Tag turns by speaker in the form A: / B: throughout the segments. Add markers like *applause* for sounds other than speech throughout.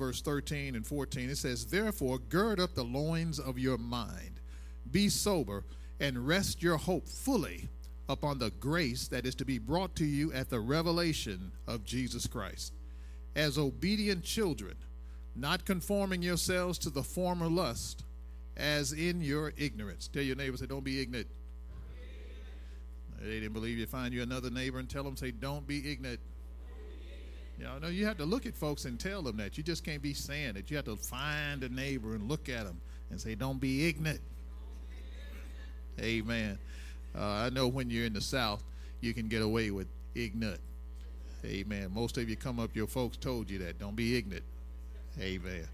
A: Verse 13 and 14, it says, Therefore, gird up the loins of your mind, be sober, and rest your hope fully upon the grace that is to be brought to you at the revelation of Jesus Christ. As obedient children, not conforming yourselves to the former lust, as in your ignorance. Tell your neighbor, say, Don't be ignorant. They didn't believe you. Find you another neighbor and tell them, say, Don't be ignorant. You know, no, you have to look at folks and tell them that. You just can't be saying it. You have to find a neighbor and look at them and say, "Don't be ignorant." Amen. Uh, I know when you're in the South, you can get away with ignorant. Amen. Most of you come up, your folks told you that. Don't be ignorant. Amen.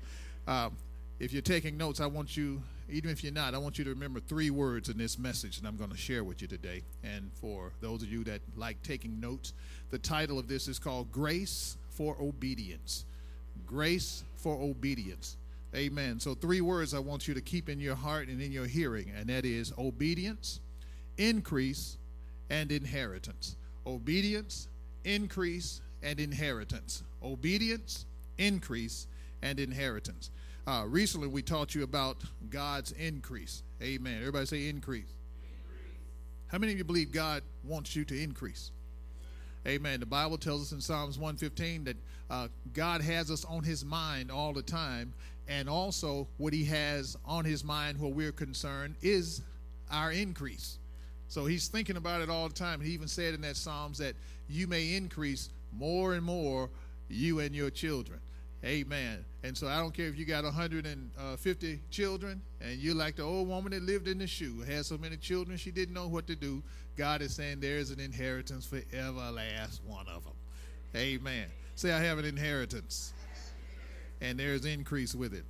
A: Um, if you're taking notes, I want you, even if you're not, I want you to remember three words in this message that I'm going to share with you today. And for those of you that like taking notes, the title of this is called Grace for Obedience. Grace for Obedience. Amen. So, three words I want you to keep in your heart and in your hearing, and that is obedience, increase, and inheritance. Obedience, increase, and inheritance. Obedience, increase, and inheritance. Uh, recently, we taught you about God's increase. Amen. Everybody say increase. increase. How many of you believe God wants you to increase? Amen. The Bible tells us in Psalms 115 that uh, God has us on his mind all the time. And also, what he has on his mind where we're concerned is our increase. So he's thinking about it all the time. He even said in that Psalms that you may increase more and more, you and your children. Amen. And so I don't care if you got 150 children and you're like the old woman that lived in the shoe, had so many children she didn't know what to do. God is saying there is an inheritance for ever last one of them. Amen. Say, I have an inheritance. And there's increase with it.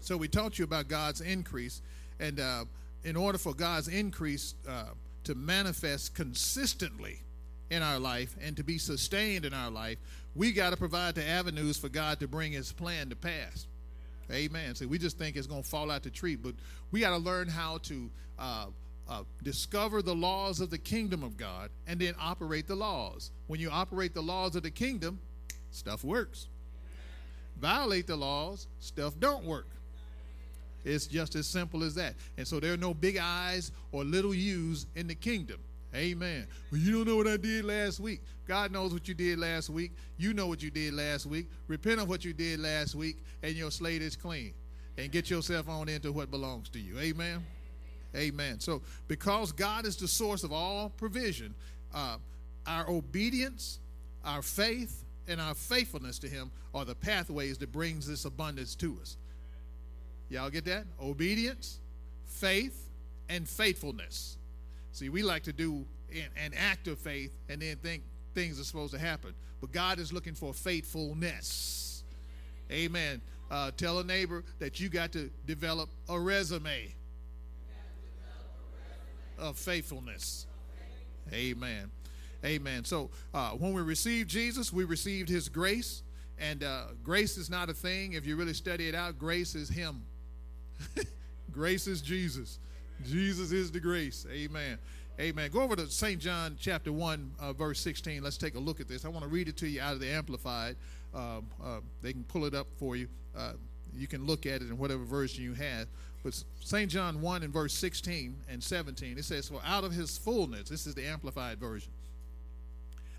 A: So we taught you about God's increase. And uh, in order for God's increase uh, to manifest consistently in our life and to be sustained in our life, we got to provide the avenues for God to bring his plan to pass. Amen. So we just think it's going to fall out the tree, but we got to learn how to uh, uh, discover the laws of the kingdom of God and then operate the laws. When you operate the laws of the kingdom, stuff works. Violate the laws, stuff don't work. It's just as simple as that. And so there are no big I's or little U's in the kingdom. Amen. Well, you don't know what I did last week. God knows what you did last week. You know what you did last week. Repent of what you did last week, and your slate is clean. And get yourself on into what belongs to you. Amen. Amen. So, because God is the source of all provision, uh, our obedience, our faith, and our faithfulness to Him are the pathways that brings this abundance to us. Y'all get that? Obedience, faith, and faithfulness. See, we like to do an act of faith and then think things are supposed to happen. But God is looking for faithfulness. Amen. Uh, tell a neighbor that you got to develop a resume of faithfulness. Amen. Amen. So uh, when we received Jesus, we received his grace. And uh, grace is not a thing. If you really study it out, grace is him. *laughs* grace is Jesus. Jesus is the grace. Amen. Amen. Go over to St. John chapter 1, uh, verse 16. Let's take a look at this. I want to read it to you out of the Amplified. Uh, uh, they can pull it up for you. Uh, you can look at it in whatever version you have. But St. John 1 and verse 16 and 17, it says, For out of his fullness, this is the Amplified version,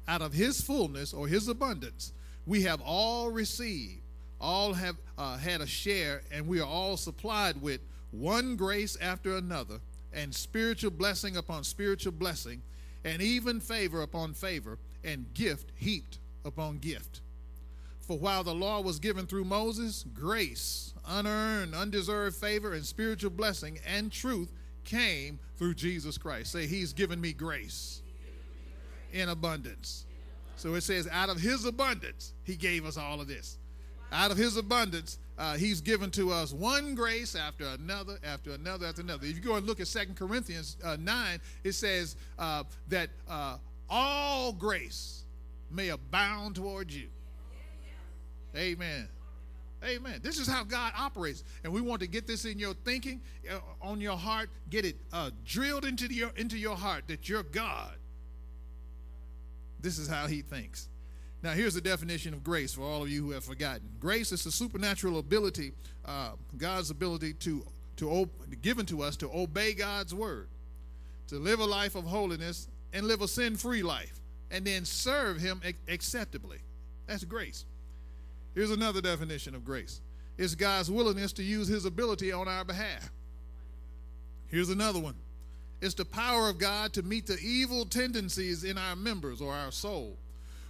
A: out of his fullness or his abundance, we have all received, all have uh, had a share, and we are all supplied with one grace after another, and spiritual blessing upon spiritual blessing, and even favor upon favor, and gift heaped upon gift. For while the law was given through Moses, grace, unearned, undeserved favor, and spiritual blessing and truth came through Jesus Christ. Say, He's given me grace in abundance. So it says, out of His abundance, He gave us all of this. Out of His abundance, uh, He's given to us one grace after another, after another, after another. If you go and look at Second Corinthians uh, 9, it says uh, that uh, all grace may abound towards you. Amen. Amen. This is how God operates, and we want to get this in your thinking, uh, on your heart. Get it uh, drilled into your into your heart that you're God. This is how He thinks. Now, here's the definition of grace for all of you who have forgotten. Grace is the supernatural ability, uh, God's ability to to given to us to obey God's word, to live a life of holiness and live a sin-free life, and then serve Him acceptably. That's grace. Here's another definition of grace it's God's willingness to use his ability on our behalf. Here's another one it's the power of God to meet the evil tendencies in our members or our soul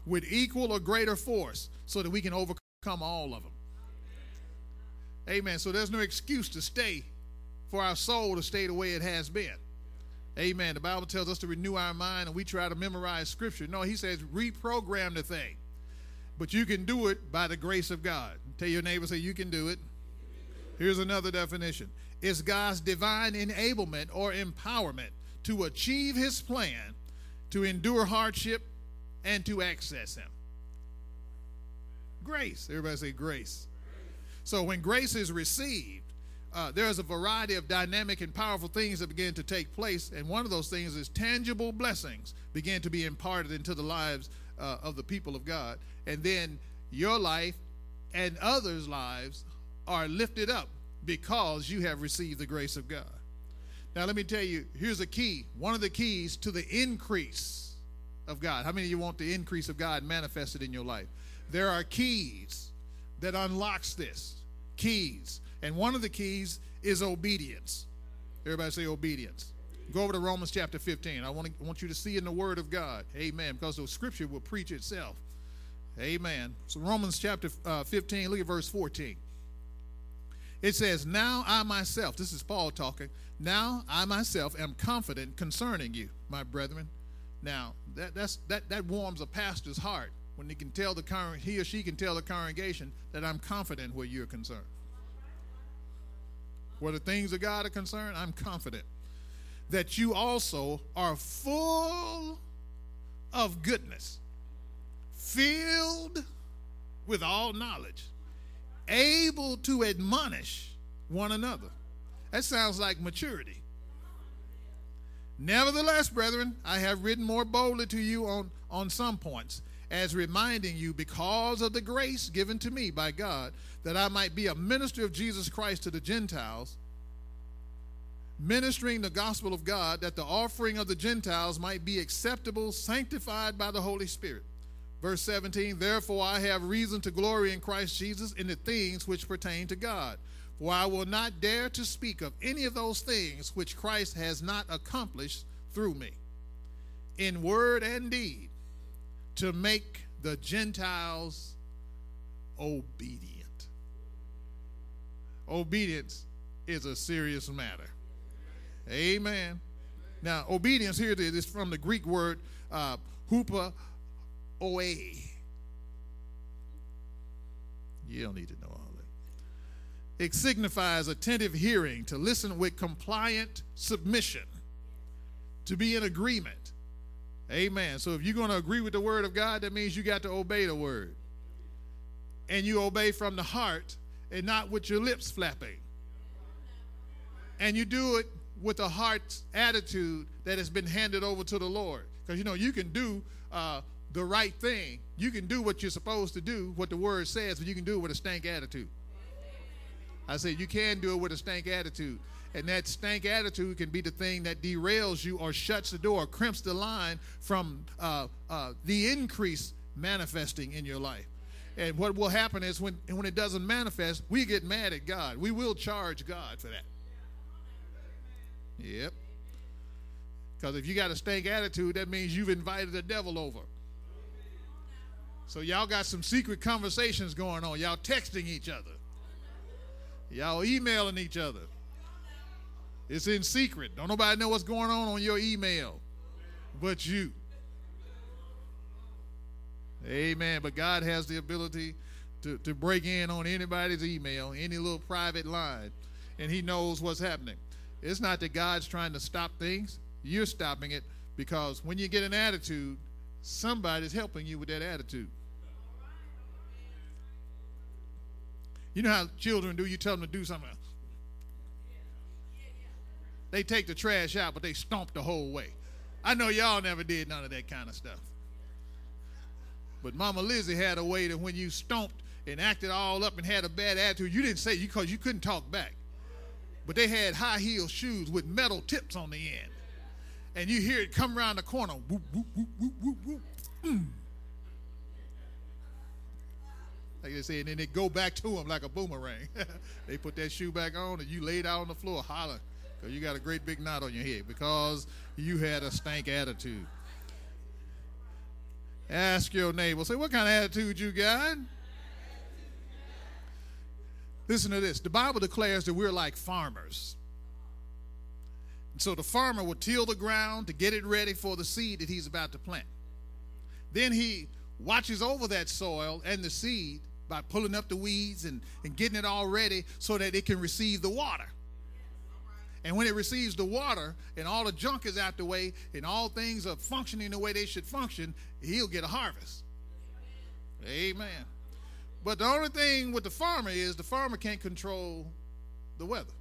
A: with equal or greater force so that we can overcome all of them. Amen. So there's no excuse to stay for our soul to stay the way it has been. Amen. The Bible tells us to renew our mind and we try to memorize scripture. No, he says reprogram the thing. But you can do it by the grace of God. Tell your neighbor, say, you can do it. Here's another definition it's God's divine enablement or empowerment to achieve his plan, to endure hardship, and to access him. Grace. Everybody say grace. So when grace is received, uh, there's a variety of dynamic and powerful things that begin to take place. And one of those things is tangible blessings begin to be imparted into the lives uh, of the people of God. And then your life and others' lives are lifted up because you have received the grace of God. Now, let me tell you here's a key one of the keys to the increase of God. How many of you want the increase of God manifested in your life? There are keys that unlocks this. Keys. And one of the keys is obedience. Everybody say obedience. Go over to Romans chapter 15. I want, to, want you to see in the Word of God. Amen. Because the scripture will preach itself. Amen. So, Romans chapter uh, 15, look at verse 14. It says, Now I myself, this is Paul talking, now I myself am confident concerning you, my brethren. Now, that, that's, that, that warms a pastor's heart when he can tell the current he or she can tell the congregation that I'm confident where you're concerned. Where the things of God are concerned, I'm confident that you also are full of goodness, filled with all knowledge, able to admonish one another. That sounds like maturity. Nevertheless, brethren, I have written more boldly to you on, on some points, as reminding you, because of the grace given to me by God, that I might be a minister of Jesus Christ to the Gentiles ministering the gospel of God that the offering of the Gentiles might be acceptable, sanctified by the Holy Spirit. Verse 17, therefore I have reason to glory in Christ Jesus in the things which pertain to God. I will not dare to speak of any of those things which Christ has not accomplished through me, in word and deed, to make the Gentiles obedient. Obedience is a serious matter. Amen. Now, obedience here is from the Greek word uh, hupa oe. You don't need to know all. It signifies attentive hearing, to listen with compliant submission, to be in agreement. Amen. So if you're going to agree with the word of God, that means you got to obey the word. And you obey from the heart and not with your lips flapping. And you do it with a heart attitude that has been handed over to the Lord. Because you know, you can do uh, the right thing, you can do what you're supposed to do, what the word says, but you can do it with a stank attitude. I said, you can do it with a stank attitude. And that stank attitude can be the thing that derails you or shuts the door, crimps the line from uh, uh, the increase manifesting in your life. And what will happen is when, when it doesn't manifest, we get mad at God. We will charge God for that. Yep. Because if you got a stank attitude, that means you've invited the devil over. So y'all got some secret conversations going on. Y'all texting each other. Y'all emailing each other. It's in secret. Don't nobody know what's going on on your email but you. Amen. But God has the ability to, to break in on anybody's email, any little private line, and He knows what's happening. It's not that God's trying to stop things, you're stopping it because when you get an attitude, somebody's helping you with that attitude. You know how children do, you tell them to do something. They take the trash out, but they stomp the whole way. I know y'all never did none of that kind of stuff. But Mama Lizzie had a way that when you stomped and acted all up and had a bad attitude, you didn't say you because you couldn't talk back. But they had high heel shoes with metal tips on the end. And you hear it come around the corner. Whoop, whoop, whoop, whoop, whoop, whoop. Mm. Like they say, and then they go back to them like a boomerang. *laughs* they put that shoe back on and you laid out on the floor hollering because you got a great big knot on your head because you had a stank attitude. Ask your neighbor, say, what kind of attitude you got? Listen to this. The Bible declares that we're like farmers. So the farmer will till the ground to get it ready for the seed that he's about to plant. Then he watches over that soil and the seed by pulling up the weeds and, and getting it all ready so that it can receive the water. And when it receives the water and all the junk is out the way and all things are functioning the way they should function, he'll get a harvest. Amen. But the only thing with the farmer is the farmer can't control the weather.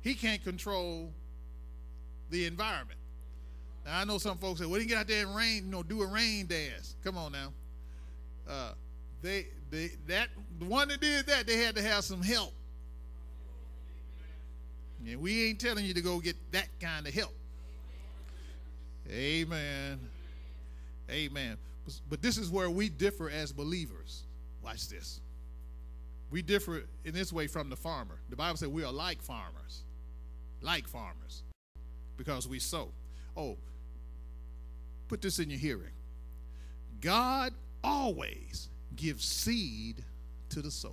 A: He can't control the environment. Now I know some folks say, "Well, you get out there and rain, you know, do a rain dance." Come on now. Uh, they, they, that the one that did that, they had to have some help. And we ain't telling you to go get that kind of help. Amen. Amen. But this is where we differ as believers. Watch this. We differ in this way from the farmer. The Bible says we are like farmers. Like farmers. Because we sow. Oh, put this in your hearing. God always gives seed to the sower.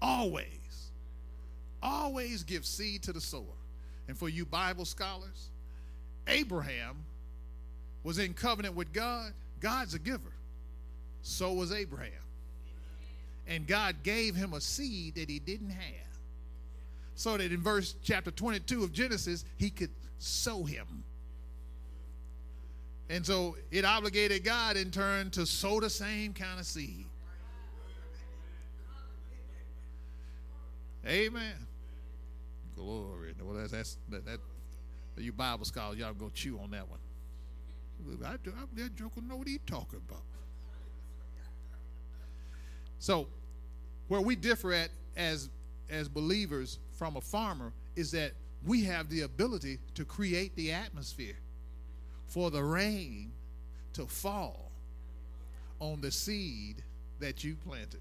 A: Always always give seed to the sower. And for you Bible scholars, Abraham was in covenant with God. God's a giver. So was Abraham. And God gave him a seed that he didn't have. So that in verse chapter 22 of Genesis, he could sow him. And so it obligated God in turn to sow the same kind of seed. Amen. Glory. Well, that's, that's that, that you Bible scholars, y'all go chew on that one. I, I, that joker know what he talking about. So, where we differ at as as believers from a farmer is that we have the ability to create the atmosphere for the rain to fall on the seed that you planted.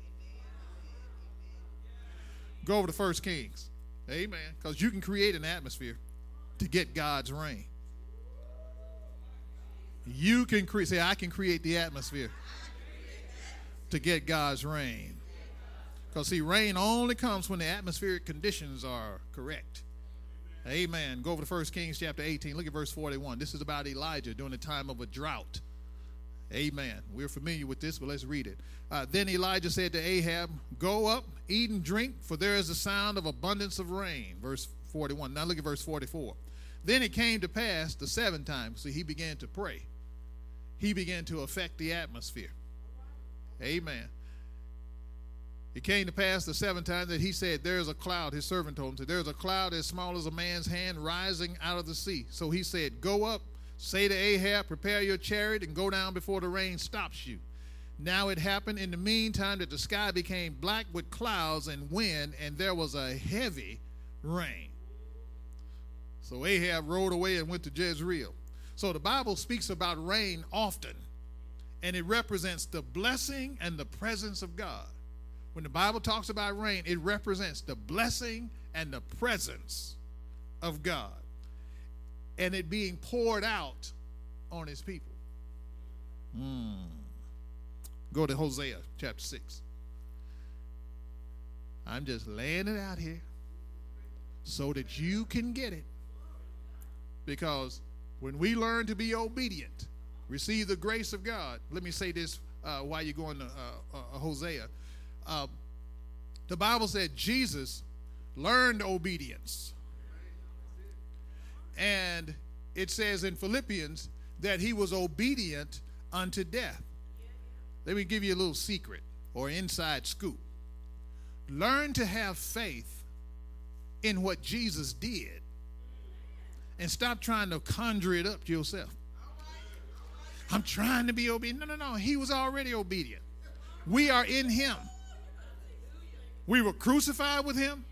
A: Go over to First Kings. Amen. Because you can create an atmosphere to get God's rain. You can create, say, I can create the atmosphere to get God's rain. Because, see, rain only comes when the atmospheric conditions are correct. Amen. Go over to 1 Kings chapter 18. Look at verse 41. This is about Elijah during the time of a drought. Amen. We're familiar with this, but let's read it. Uh, then Elijah said to Ahab, Go up, eat and drink, for there is a sound of abundance of rain. Verse 41. Now look at verse 44. Then it came to pass the seventh time. See, he began to pray. He began to affect the atmosphere. Amen. It came to pass the seventh time that he said, There's a cloud, his servant told him, There's a cloud as small as a man's hand rising out of the sea. So he said, Go up, Say to Ahab, Prepare your chariot and go down before the rain stops you. Now it happened in the meantime that the sky became black with clouds and wind, and there was a heavy rain. So Ahab rode away and went to Jezreel. So the Bible speaks about rain often, and it represents the blessing and the presence of God. When the Bible talks about rain, it represents the blessing and the presence of God and it being poured out on his people. Mm. Go to Hosea chapter 6. I'm just laying it out here so that you can get it. Because when we learn to be obedient, receive the grace of God. Let me say this uh, while you're going to uh, uh, Hosea. Uh, the Bible said Jesus learned obedience. And it says in Philippians that he was obedient unto death. Let me give you a little secret or inside scoop. Learn to have faith in what Jesus did and stop trying to conjure it up yourself. I'm trying to be obedient. No, no, no. He was already obedient. We are in him. We were crucified with him.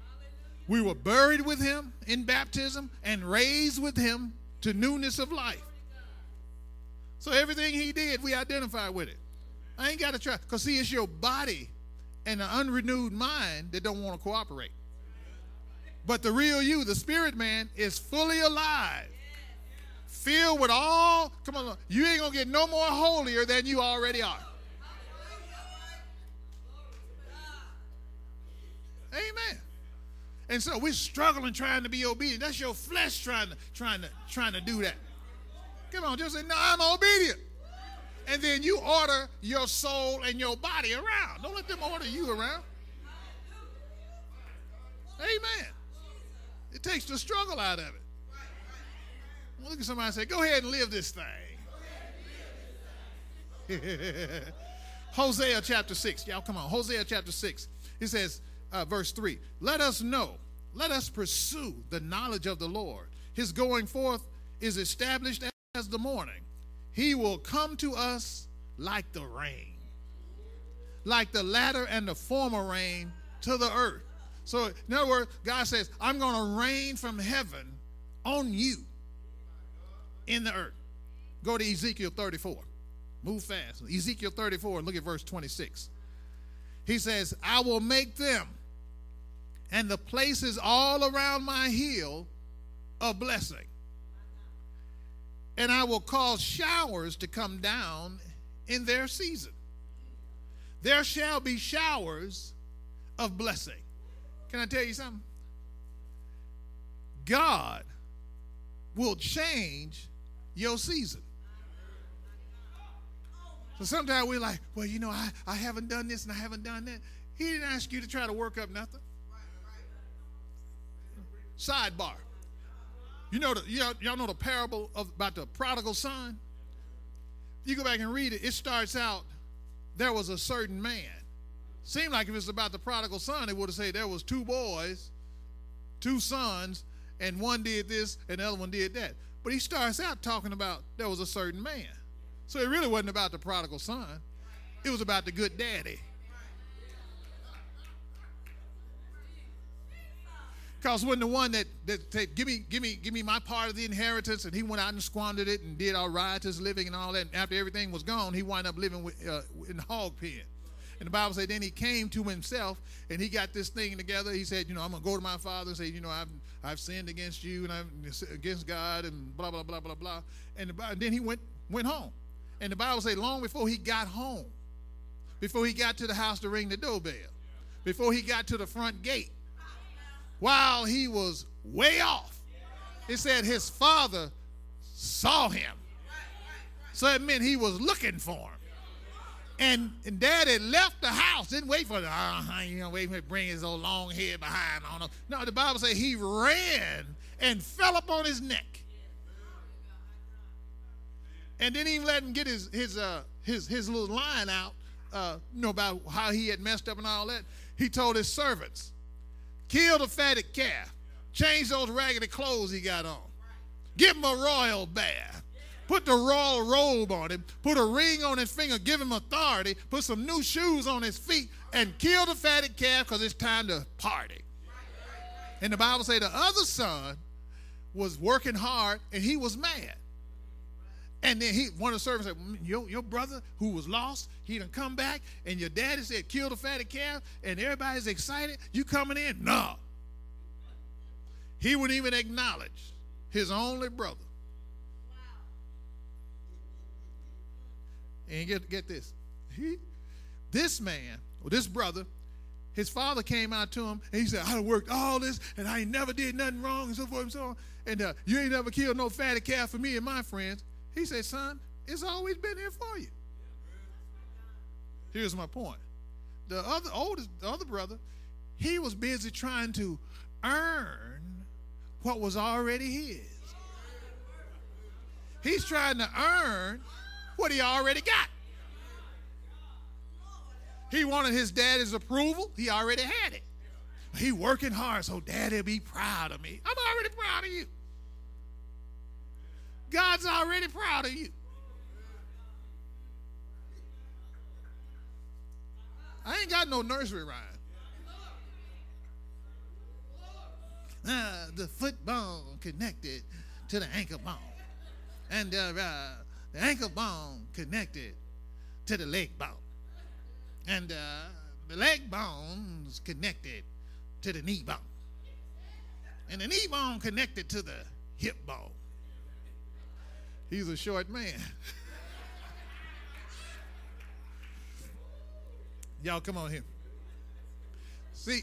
A: We were buried with him in baptism and raised with him to newness of life. So everything he did, we identify with it. I ain't got to try. Because see, it's your body and an unrenewed mind that don't want to cooperate. But the real you, the spirit man, is fully alive. Filled with all, come on, you ain't going to get no more holier than you already are. Amen. And so we're struggling trying to be obedient. That's your flesh trying to trying to trying to do that. Come on, just say, no, I'm obedient. And then you order your soul and your body around. Don't let them order you around. Amen. It takes the struggle out of it. Look at somebody and say, go ahead and live this thing. *laughs* Hosea chapter 6. Y'all come on. Hosea chapter 6. It says, uh, verse 3 Let us know, let us pursue the knowledge of the Lord. His going forth is established as the morning. He will come to us like the rain, like the latter and the former rain to the earth. So, in other words, God says, I'm going to rain from heaven on you in the earth. Go to Ezekiel 34. Move fast. Ezekiel 34, look at verse 26. He says, I will make them and the places all around my hill a blessing. And I will cause showers to come down in their season. There shall be showers of blessing. Can I tell you something? God will change your season. So sometimes we're like, well, you know, I, I haven't done this and I haven't done that. He didn't ask you to try to work up nothing. Sidebar. You know, the, y'all, y'all know the parable of, about the prodigal son? You go back and read it, it starts out, there was a certain man. Seemed like if it's about the prodigal son, it would have said there was two boys, two sons, and one did this and the other one did that. But he starts out talking about there was a certain man. So it really wasn't about the prodigal son. It was about the good daddy. Because when the one that, that said, give me, give me, give me my part of the inheritance, and he went out and squandered it and did all riotous living and all that. And after everything was gone, he wound up living with, uh, in the hog pen. And the Bible said, then he came to himself and he got this thing together. He said, you know, I'm gonna go to my father and say, you know, I've I've sinned against you and I'm against God and blah blah blah blah blah. And, the, and then he went went home. And the Bible said, long before he got home, before he got to the house to ring the doorbell, before he got to the front gate, while he was way off. It said his father saw him. So it meant he was looking for him. And, and dad had left the house, didn't wait for the, uh, you know, wait for him to bring his old long head behind on him. No, the Bible says he ran and fell upon his neck. And didn't even let him get his, his, uh, his, his little line out, uh, you know, about how he had messed up and all that. He told his servants, Kill the fatted calf. Change those raggedy clothes he got on. Give him a royal bath. Put the royal robe on him. Put a ring on his finger. Give him authority. Put some new shoes on his feet and kill the fatted calf because it's time to party. And the Bible say the other son was working hard and he was mad. And then he, one of the servants said, mm, your, your brother who was lost, he done come back, and your daddy said, kill the fatted calf, and everybody's excited. You coming in? No. He wouldn't even acknowledge his only brother. And get, get this. He, this man, or this brother, his father came out to him and he said, I worked all this and I never did nothing wrong and so forth and so on. And uh, you ain't never killed no fatty calf for me and my friends. He said, Son, it's always been here for you. Here's my point. The other oldest, the other brother, he was busy trying to earn what was already his. He's trying to earn what he already got. He wanted his daddy's approval. He already had it. He working hard so daddy'll be proud of me. I'm already proud of you. God's already proud of you. I ain't got no nursery rhyme. Uh, the foot bone connected to the ankle bone. And uh, the ankle bone connected to the leg bone. And uh, the leg bone's connected to the knee bone. And the knee bone connected to the hip bone. He's a short man. Y'all come on here. See,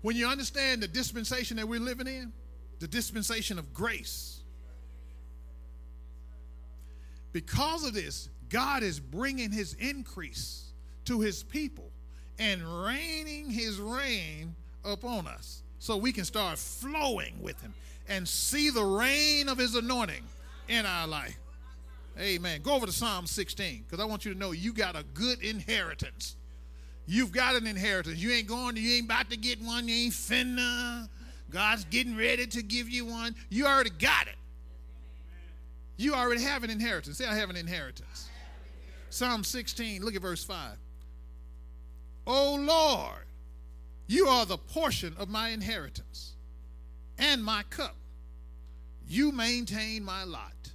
A: when you understand the dispensation that we're living in, the dispensation of grace, because of this, God is bringing his increase to his people and raining his rain upon us so we can start flowing with him and see the rain of his anointing in our life. Amen. Go over to Psalm 16 because I want you to know you got a good inheritance. You've got an inheritance. You ain't going, you ain't about to get one, you ain't finna. God's getting ready to give you one. You already got it. You already have an inheritance. Say, I have an inheritance. Psalm 16, look at verse 5. O Lord, you are the portion of my inheritance and my cup. You maintain my lot.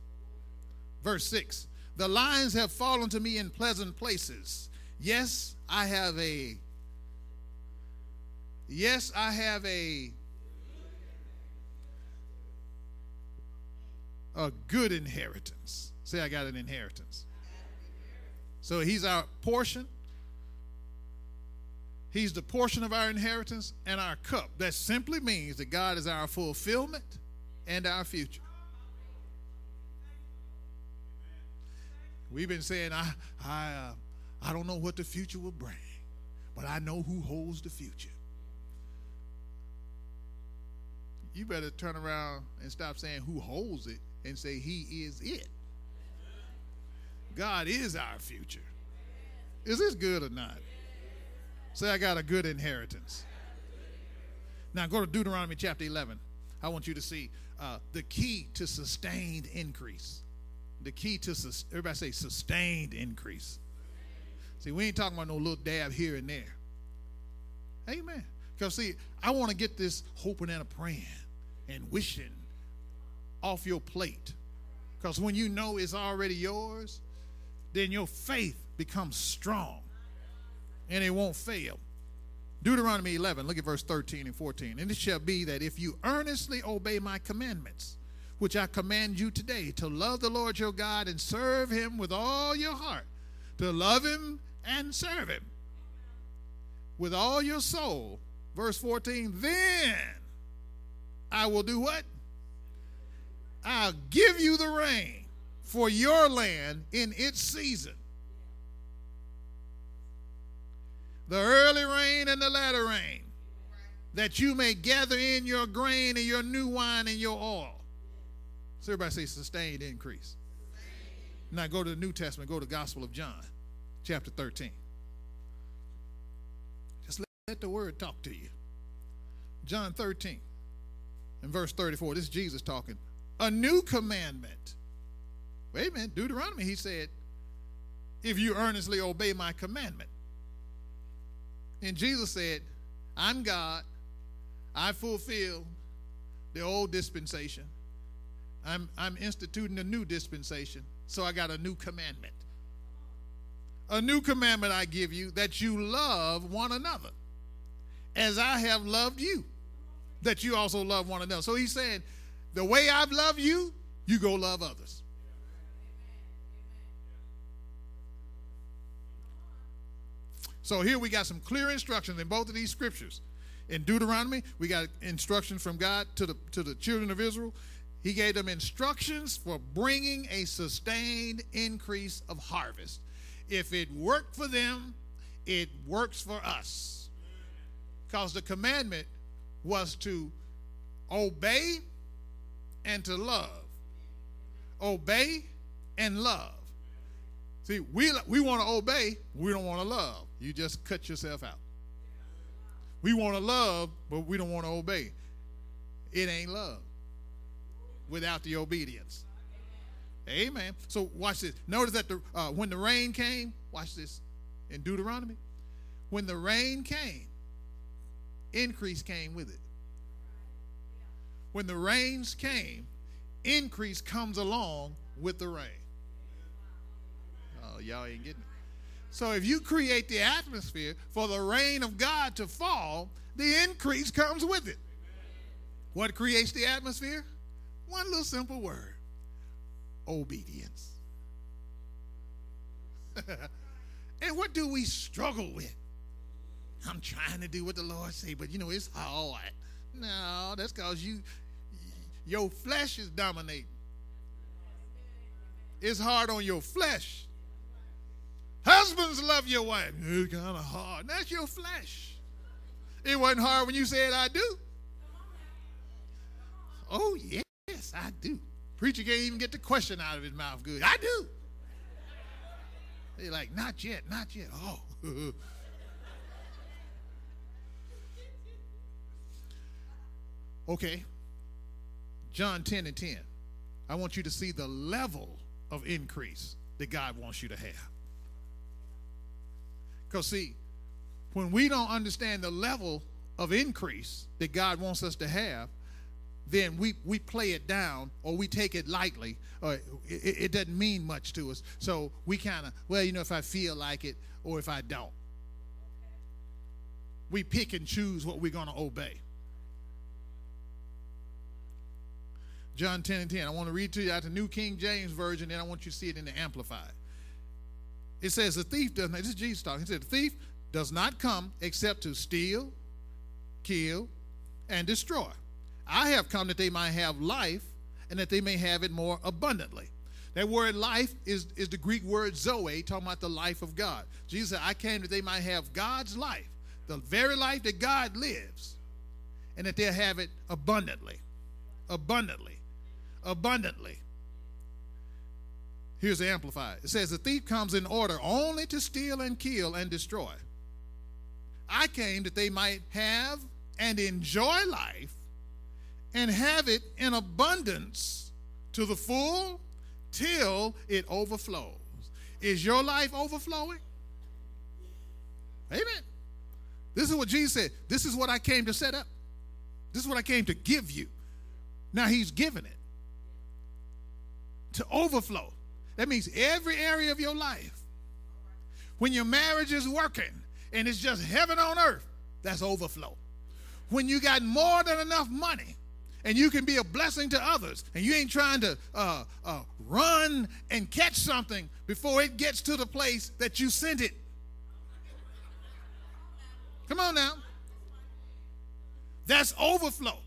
A: Verse 6 The lines have fallen to me in pleasant places. Yes, I have a. Yes, I have a. A good inheritance. Say, I got an inheritance. So he's our portion. He's the portion of our inheritance and our cup. That simply means that God is our fulfillment and our future. We've been saying, I, I, uh, I don't know what the future will bring, but I know who holds the future. You better turn around and stop saying who holds it and say he is it. God is our future. Is this good or not? Say, I got a good inheritance. Now go to Deuteronomy chapter 11. I want you to see uh, the key to sustained increase. The key to, everybody say, sustained increase. See, we ain't talking about no little dab here and there. Amen. Because, see, I want to get this hoping and a praying and wishing off your plate. Because when you know it's already yours, then your faith becomes strong and it won't fail. Deuteronomy 11, look at verse 13 and 14. And it shall be that if you earnestly obey my commandments, which I command you today, to love the Lord your God and serve him with all your heart, to love him and serve him with all your soul. Verse 14, then I will do what? I'll give you the rain for your land in its season. The early rain and the latter rain, that you may gather in your grain and your new wine and your oil. So everybody say sustained increase. Now go to the New Testament, go to the Gospel of John, chapter 13. Just let, let the word talk to you. John 13 and verse 34. This is Jesus talking. A new commandment. Wait a minute. Deuteronomy, he said, if you earnestly obey my commandment. And Jesus said, I'm God. I fulfill the old dispensation. I'm, I'm instituting a new dispensation. So I got a new commandment. A new commandment I give you that you love one another as I have loved you, that you also love one another. So he's saying, the way I've loved you, you go love others. So here we got some clear instructions in both of these scriptures. In Deuteronomy, we got instructions from God to the to the children of Israel. He gave them instructions for bringing a sustained increase of harvest. If it worked for them, it works for us. Because the commandment was to obey and to love. Obey and love. See, we, we want to obey, we don't want to love. You just cut yourself out. We want to love, but we don't want to obey. It ain't love without the obedience. Amen. So watch this. Notice that the uh, when the rain came, watch this in Deuteronomy. When the rain came, increase came with it. When the rains came, increase comes along with the rain. Oh, y'all ain't getting it. So if you create the atmosphere for the rain of God to fall, the increase comes with it. What creates the atmosphere? One little simple word obedience. *laughs* and what do we struggle with? I'm trying to do what the Lord say, but you know it's hard. No, that's because you your flesh is dominating. It's hard on your flesh. Husbands love your wife. It's kind of hard. That's your flesh. It wasn't hard when you said I do. Oh yes, I do. Preacher can't even get the question out of his mouth good. I do. They're like, not yet, not yet. Oh. *laughs* okay. John 10 and 10. I want you to see the level of increase that God wants you to have. Because, see, when we don't understand the level of increase that God wants us to have, then we, we play it down or we take it lightly uh, or it, it doesn't mean much to us. So we kind of, well, you know, if I feel like it or if I don't. We pick and choose what we're going to obey. John 10 and 10. I want to read to you out the New King James Version, and I want you to see it in the Amplified. It says, The thief does not, this is Jesus talking. He said, The thief does not come except to steal, kill, and destroy. I have come that they might have life and that they may have it more abundantly. That word life is, is the Greek word zoe, talking about the life of God. Jesus said, I came that they might have God's life, the very life that God lives, and that they'll have it abundantly. Abundantly. Abundantly. Here's the Amplified. It says, The thief comes in order only to steal and kill and destroy. I came that they might have and enjoy life and have it in abundance to the full till it overflows. Is your life overflowing? Amen. This is what Jesus said. This is what I came to set up. This is what I came to give you. Now he's given it to overflow. That means every area of your life. When your marriage is working and it's just heaven on earth, that's overflow. When you got more than enough money and you can be a blessing to others and you ain't trying to uh, uh, run and catch something before it gets to the place that you sent it. Come on now. That's overflow.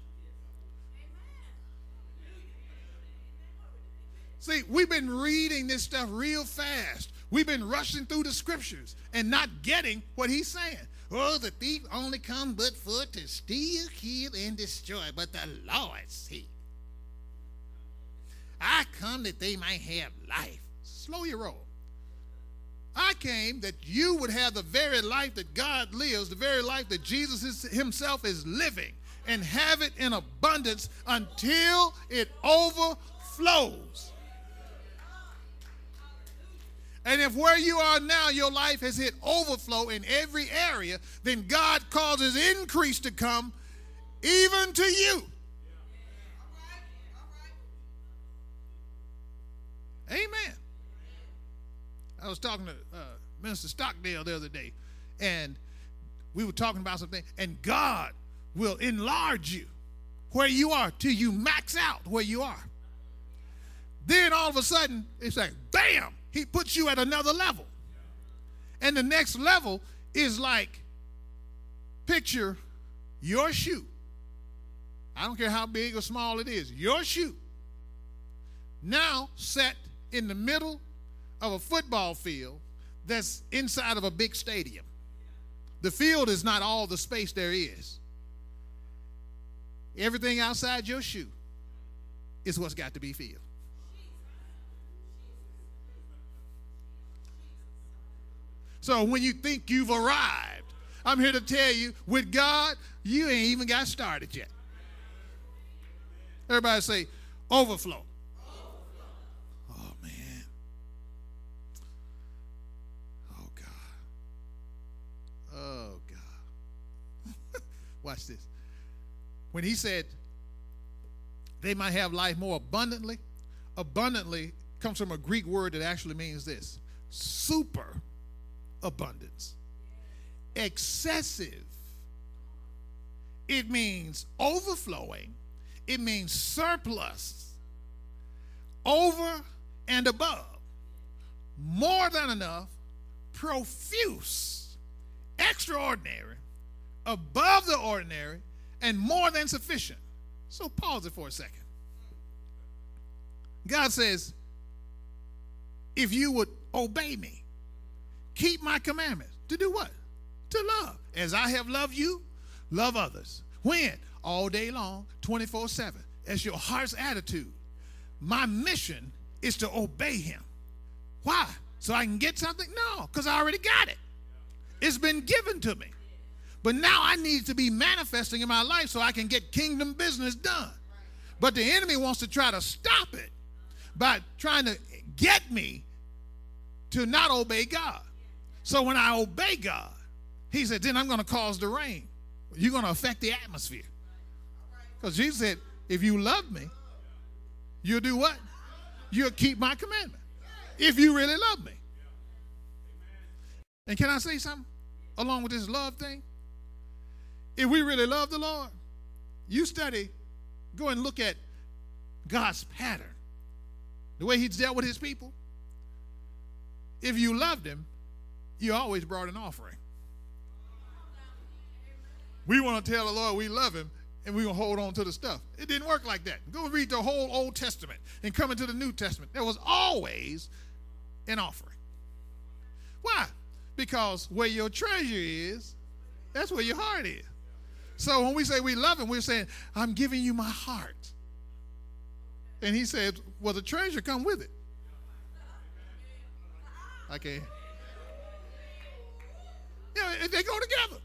A: See, we've been reading this stuff real fast. We've been rushing through the scriptures and not getting what he's saying. Oh, the thief only come but for to steal, kill, and destroy. But the Lord said, I come that they might have life. Slow your roll. I came that you would have the very life that God lives, the very life that Jesus is, himself is living, and have it in abundance until it overflows. And if where you are now, your life has hit overflow in every area, then God causes increase to come even to you. Amen. I was talking to uh, Minister Stockdale the other day, and we were talking about something, and God will enlarge you where you are till you max out where you are. Then all of a sudden, it's like, bam, he puts you at another level. And the next level is like picture your shoe. I don't care how big or small it is, your shoe. Now set in the middle of a football field that's inside of a big stadium. The field is not all the space there is. Everything outside your shoe is what's got to be filled. So when you think you've arrived, I'm here to tell you with God, you ain't even got started yet. Everybody say, overflow. Oh, man. Oh, God. Oh, God. *laughs* Watch this. When he said they might have life more abundantly, abundantly comes from a Greek word that actually means this super abundance, excessive. It means overflowing, it means surplus, over and above, more than enough, profuse, extraordinary, above the ordinary, and more than sufficient. So pause it for a second. God says, if you would obey me, keep my commandments. To do what? To love. As I have loved you, love others. When? All day long, 24 7. That's your heart's attitude. My mission is to obey him. Why? So I can get something? No, because I already got it. It's been given to me. But now I need to be manifesting in my life so I can get kingdom business done. But the enemy wants to try to stop it by trying to get me to not obey God. So when I obey God, he said, then I'm going to cause the rain. You're going to affect the atmosphere. Because Jesus said, if you love me, you'll do what? You'll keep my commandment. If you really love me. And can I say something along with this love thing? If we really love the Lord, you study, go and look at God's pattern, the way He's dealt with His people. If you loved Him, you always brought an offering. We want to tell the Lord we love Him and we're going to hold on to the stuff. It didn't work like that. Go read the whole Old Testament and come into the New Testament. There was always an offering. Why? Because where your treasure is, that's where your heart is. So when we say we love him, we're saying, I'm giving you my heart. And he said, Well, the treasure come with it. Okay. Yeah, they go together.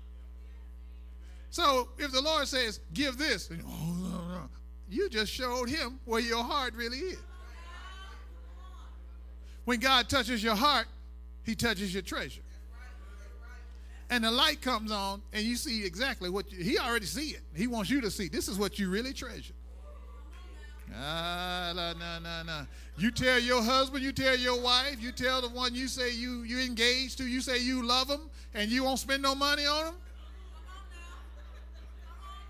A: So if the Lord says, give this, oh, you just showed him where your heart really is. When God touches your heart, he touches your treasure and the light comes on and you see exactly what you, he already see it he wants you to see this is what you really treasure ah no no no you tell your husband you tell your wife you tell the one you say you you engaged to you say you love them and you won't spend no money on them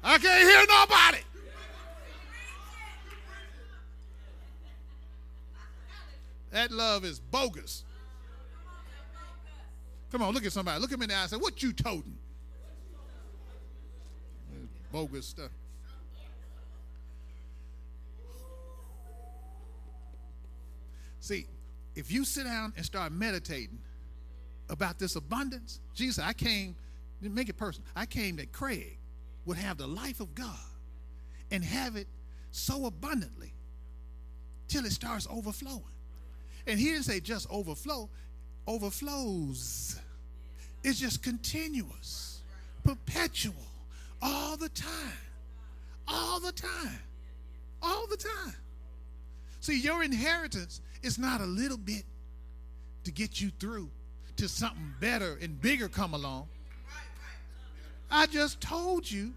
A: i can't hear nobody that love is bogus Come on, look at somebody. Look at me in the eye and say, What you toting? Bogus stuff. See, if you sit down and start meditating about this abundance, Jesus, I came, make it personal. I came that Craig would have the life of God and have it so abundantly till it starts overflowing. And he didn't say just overflow, overflows. It's just continuous, perpetual, all the time, all the time, all the time. See, your inheritance is not a little bit to get you through to something better and bigger come along. I just told you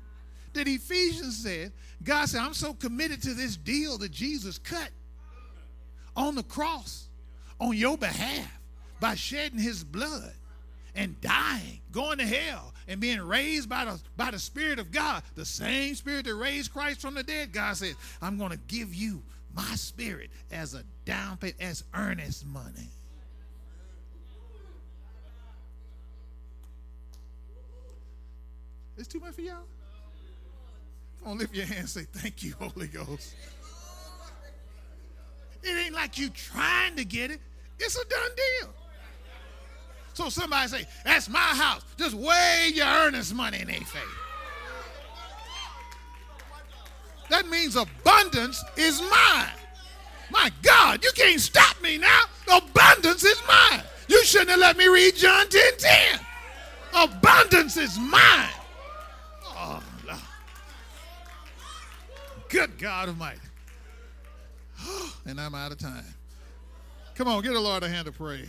A: that Ephesians said, God said, I'm so committed to this deal that Jesus cut on the cross on your behalf by shedding his blood and dying, going to hell, and being raised by the, by the Spirit of God, the same Spirit that raised Christ from the dead, God says, I'm going to give you my Spirit as a down payment, as earnest money. It's too much for y'all? Come on, lift your hand and say, Thank you, Holy Ghost. It ain't like you trying to get it, it's a done deal. So somebody say, That's my house. Just wave your earnest money in their face. That means abundance is mine. My God, you can't stop me now. Abundance is mine. You shouldn't have let me read John 10 10. Abundance is mine. Oh, Lord. Good God Almighty. *sighs* And I'm out of time. Come on, give the Lord a hand of praise.